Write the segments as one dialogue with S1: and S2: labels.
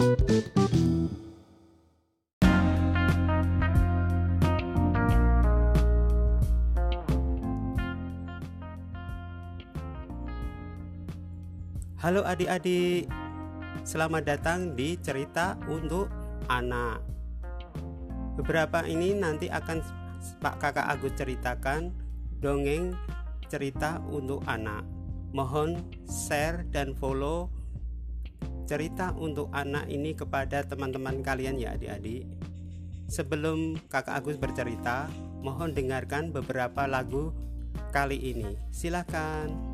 S1: Halo adik-adik, selamat datang di cerita untuk anak. Beberapa ini nanti akan Pak Kakak Agus ceritakan dongeng cerita untuk anak. Mohon share dan follow cerita untuk anak ini kepada teman-teman kalian ya adik-adik. Sebelum Kakak Agus bercerita, mohon dengarkan beberapa lagu kali ini. Silakan.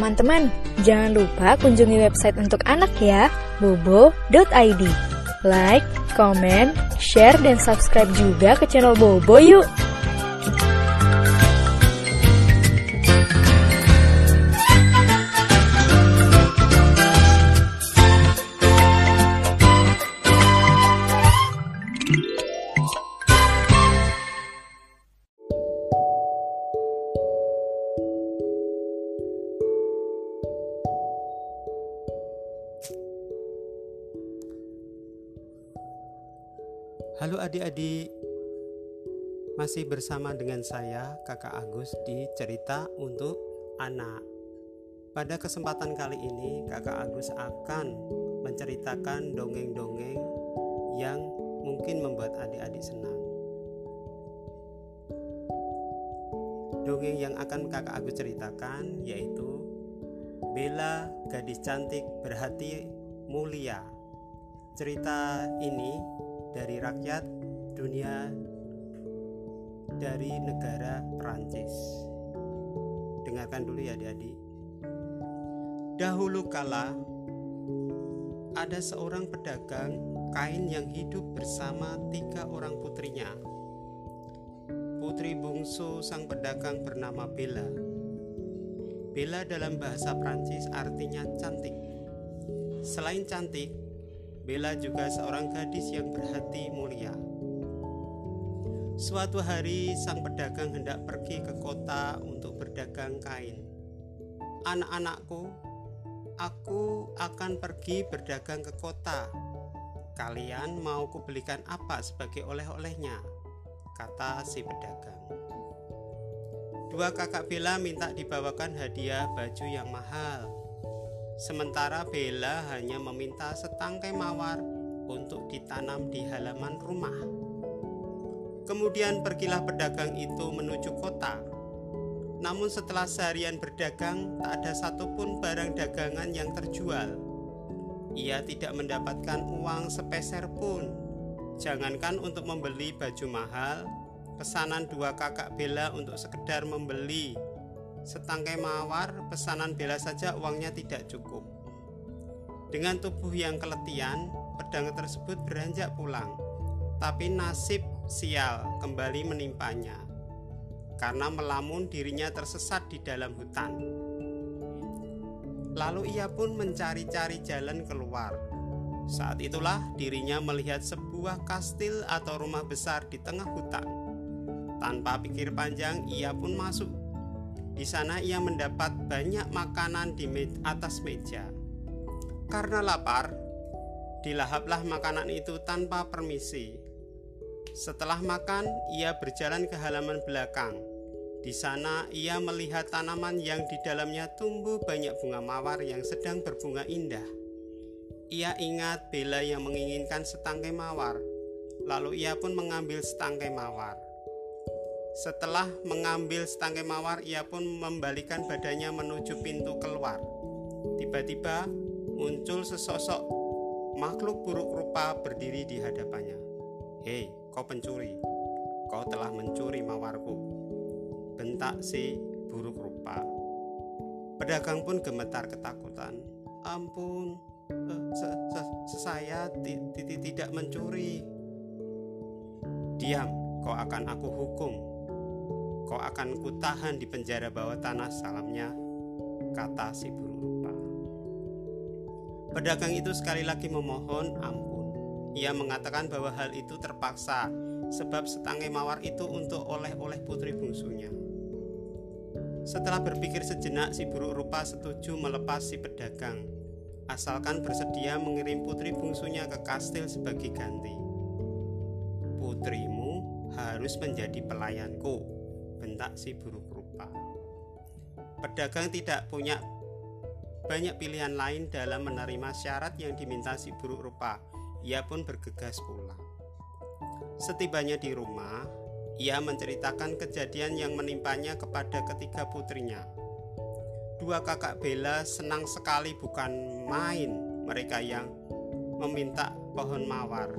S2: Teman-teman, jangan lupa kunjungi website untuk anak ya, bobo.id. Like, comment, share, dan subscribe juga ke channel Bobo yuk!
S1: Halo adik-adik, masih bersama dengan saya Kakak Agus di cerita untuk anak. Pada kesempatan kali ini, Kakak Agus akan menceritakan dongeng-dongeng yang mungkin membuat adik-adik senang. Dongeng yang akan Kakak Agus ceritakan yaitu
S3: Bella, gadis cantik berhati mulia. Cerita ini dari rakyat dunia dari negara Perancis. Dengarkan dulu ya adik-adik. Dahulu kala ada seorang pedagang kain yang hidup bersama tiga orang putrinya. Putri bungsu sang pedagang bernama Bella Bella dalam bahasa Prancis artinya cantik. Selain cantik, Bella juga seorang gadis yang berhati mulia. Suatu hari, sang pedagang hendak pergi ke kota untuk berdagang kain. Anak-anakku, aku akan pergi berdagang ke kota. Kalian mau kubelikan apa sebagai oleh-olehnya? Kata si pedagang. Dua kakak Bella minta dibawakan hadiah baju yang mahal. Sementara Bella hanya meminta setangkai mawar untuk ditanam di halaman rumah. Kemudian pergilah pedagang itu menuju kota. Namun setelah seharian berdagang, tak ada satupun barang dagangan yang terjual. Ia tidak mendapatkan uang sepeser pun. Jangankan untuk membeli baju mahal, pesanan dua kakak Bella untuk sekedar membeli setangkai mawar pesanan Bella saja uangnya tidak cukup. Dengan tubuh yang keletihan pedang tersebut beranjak pulang. Tapi nasib sial kembali menimpanya karena melamun dirinya tersesat di dalam hutan. Lalu ia pun mencari-cari jalan keluar. Saat itulah dirinya melihat sebuah kastil atau rumah besar di tengah hutan. Tanpa pikir panjang, ia pun masuk. Di sana ia mendapat banyak makanan di me atas meja. Karena lapar, dilahaplah makanan itu tanpa permisi. Setelah makan, ia berjalan ke halaman belakang. Di sana ia melihat tanaman yang di dalamnya tumbuh banyak bunga mawar yang sedang berbunga indah. Ia ingat Bella yang menginginkan setangkai mawar, lalu ia pun mengambil setangkai mawar. Setelah mengambil setangkai mawar, ia pun membalikan badannya menuju pintu keluar. Tiba-tiba muncul sesosok makhluk buruk rupa berdiri di hadapannya. Hei, kau pencuri, kau telah mencuri mawarku. Bentak si buruk rupa. Pedagang pun gemetar ketakutan. Ampun, eh, saya tidak mencuri. Diam, kau akan aku hukum kau akan kutahan di penjara bawah tanah salamnya, kata si buruk rupa. Pedagang itu sekali lagi memohon ampun. Ia mengatakan bahwa hal itu terpaksa sebab setangkai mawar itu untuk oleh-oleh putri bungsunya. Setelah berpikir sejenak, si buruk rupa setuju melepas si pedagang, asalkan bersedia mengirim putri bungsunya ke kastil sebagai ganti. Putrimu harus menjadi pelayanku, bentak si buruk rupa. Pedagang tidak punya banyak pilihan lain dalam menerima syarat yang diminta si buruk rupa. Ia pun bergegas pulang. Setibanya di rumah, ia menceritakan kejadian yang menimpanya kepada ketiga putrinya. Dua kakak Bella senang sekali bukan main mereka yang meminta pohon mawar.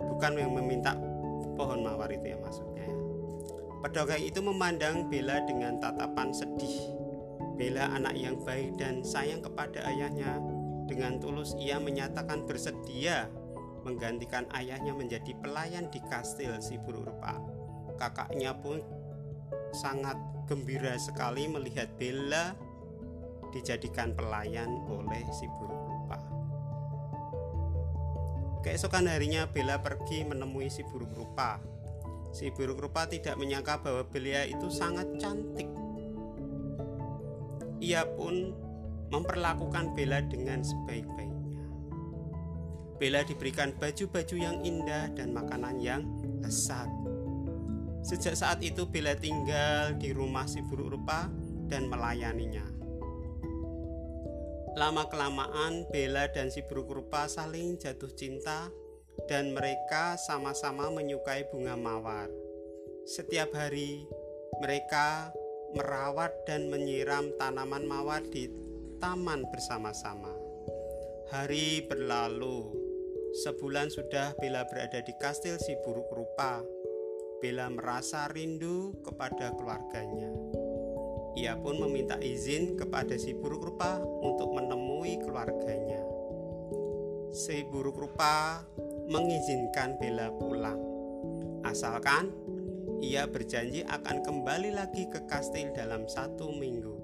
S3: Bukan yang meminta pohon mawar itu ya maksudnya Pedagang itu memandang Bella dengan tatapan sedih. Bella anak yang baik dan sayang kepada ayahnya. Dengan tulus ia menyatakan bersedia menggantikan ayahnya menjadi pelayan di kastil si buruk rupa. Kakaknya pun sangat gembira sekali melihat Bella dijadikan pelayan oleh si buruk rupa. Keesokan harinya Bella pergi menemui si buruk rupa Si buruk rupa tidak menyangka bahwa Belia itu sangat cantik. Ia pun memperlakukan Bella dengan sebaik-baiknya. Bella diberikan baju-baju yang indah dan makanan yang lezat. Sejak saat itu Bella tinggal di rumah si buruk rupa dan melayaninya. Lama-kelamaan Bella dan si buruk rupa saling jatuh cinta dan mereka sama-sama menyukai bunga mawar. Setiap hari mereka merawat dan menyiram tanaman mawar di taman bersama-sama. Hari berlalu, sebulan sudah Bella berada di kastil si buruk rupa. Bella merasa rindu kepada keluarganya. Ia pun meminta izin kepada si buruk rupa untuk menemui keluarganya. Si buruk rupa mengizinkan Bella pulang, asalkan ia berjanji akan kembali lagi ke kastil dalam satu minggu.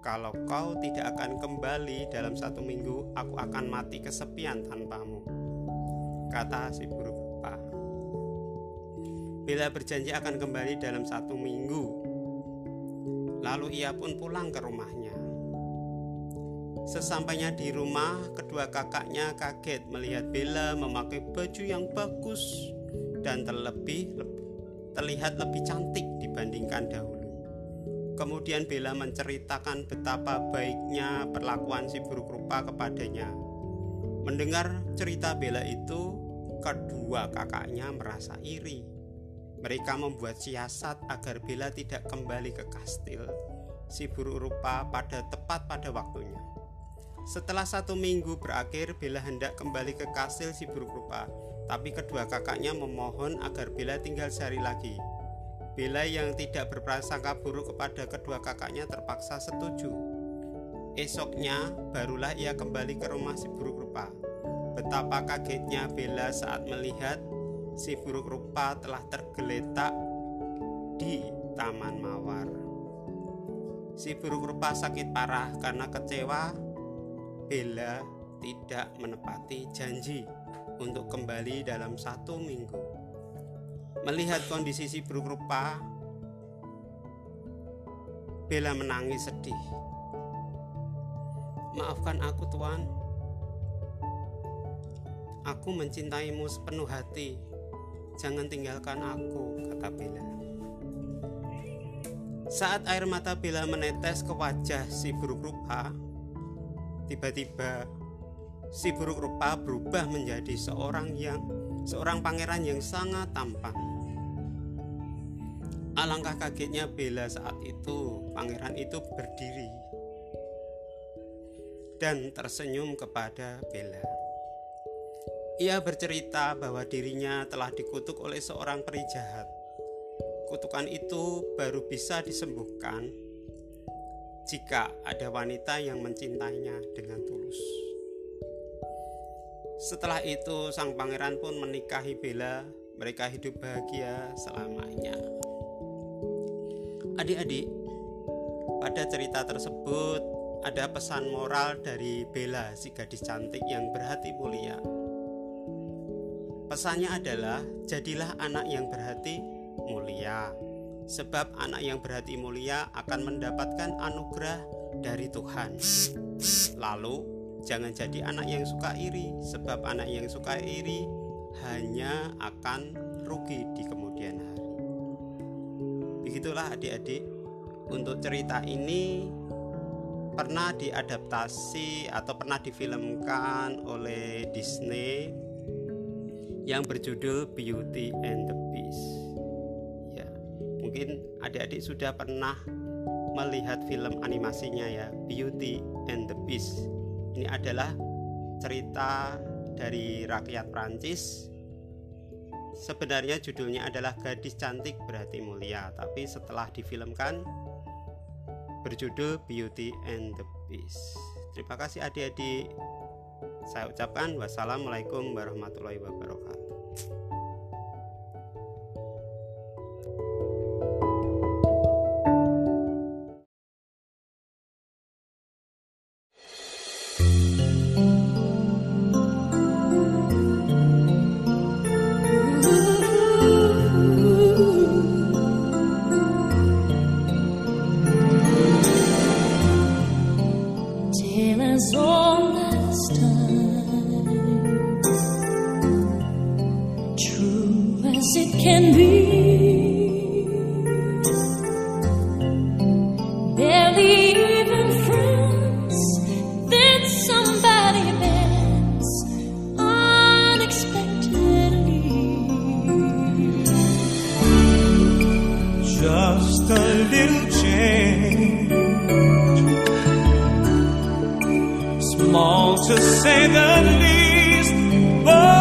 S3: Kalau kau tidak akan kembali dalam satu minggu, aku akan mati kesepian tanpamu, kata si buruk rupa. Bila berjanji akan kembali dalam satu minggu, lalu ia pun pulang ke rumahnya. Sesampainya di rumah, kedua kakaknya kaget melihat Bella memakai baju yang bagus dan terlebih terlihat lebih cantik dibandingkan dahulu. Kemudian Bella menceritakan betapa baiknya perlakuan si buruk rupa kepadanya. Mendengar cerita Bella itu, kedua kakaknya merasa iri. Mereka membuat siasat agar Bella tidak kembali ke kastil si buruk rupa pada tepat pada waktunya. Setelah satu minggu berakhir, Bella hendak kembali ke kastil si buruk rupa tapi kedua kakaknya memohon agar Bella tinggal sehari lagi. Bella yang tidak berprasangka buruk kepada kedua kakaknya terpaksa setuju. Esoknya barulah ia kembali ke rumah si buruk rupa. Betapa kagetnya Bella saat melihat si buruk rupa telah tergeletak di taman mawar. Si buruk rupa sakit parah karena kecewa. Bella tidak menepati janji untuk kembali dalam satu minggu. Melihat kondisi si buruk rupa, Bella menangis sedih. Maafkan aku Tuan, aku mencintaimu sepenuh hati. Jangan tinggalkan aku, kata Bella. Saat air mata Bella menetes ke wajah si buruk rupa, tiba-tiba si buruk rupa berubah menjadi seorang yang seorang pangeran yang sangat tampan. Alangkah kagetnya Bella saat itu, pangeran itu berdiri dan tersenyum kepada Bella. Ia bercerita bahwa dirinya telah dikutuk oleh seorang peri jahat. Kutukan itu baru bisa disembuhkan jika ada wanita yang mencintainya dengan tulus. Setelah itu, sang pangeran pun menikahi Bella. Mereka hidup bahagia selamanya. Adik-adik, pada cerita tersebut ada pesan moral dari Bella, si gadis cantik yang berhati mulia. Pesannya adalah, jadilah anak yang berhati mulia, sebab anak yang berhati mulia akan mendapatkan anugerah dari Tuhan. Lalu, Jangan jadi anak yang suka iri, sebab anak yang suka iri hanya akan rugi di kemudian hari. Begitulah adik-adik, untuk cerita ini pernah diadaptasi atau pernah difilmkan oleh Disney yang berjudul Beauty and the Beast. Mungkin adik-adik sudah pernah melihat film animasinya ya, Beauty and the Beast ini adalah cerita dari rakyat Prancis. Sebenarnya judulnya adalah Gadis Cantik Berhati Mulia, tapi setelah difilmkan berjudul Beauty and the Beast. Terima kasih adik-adik. Saya ucapkan wassalamualaikum warahmatullahi wabarakatuh.
S4: just a little change,
S2: small to say the least. But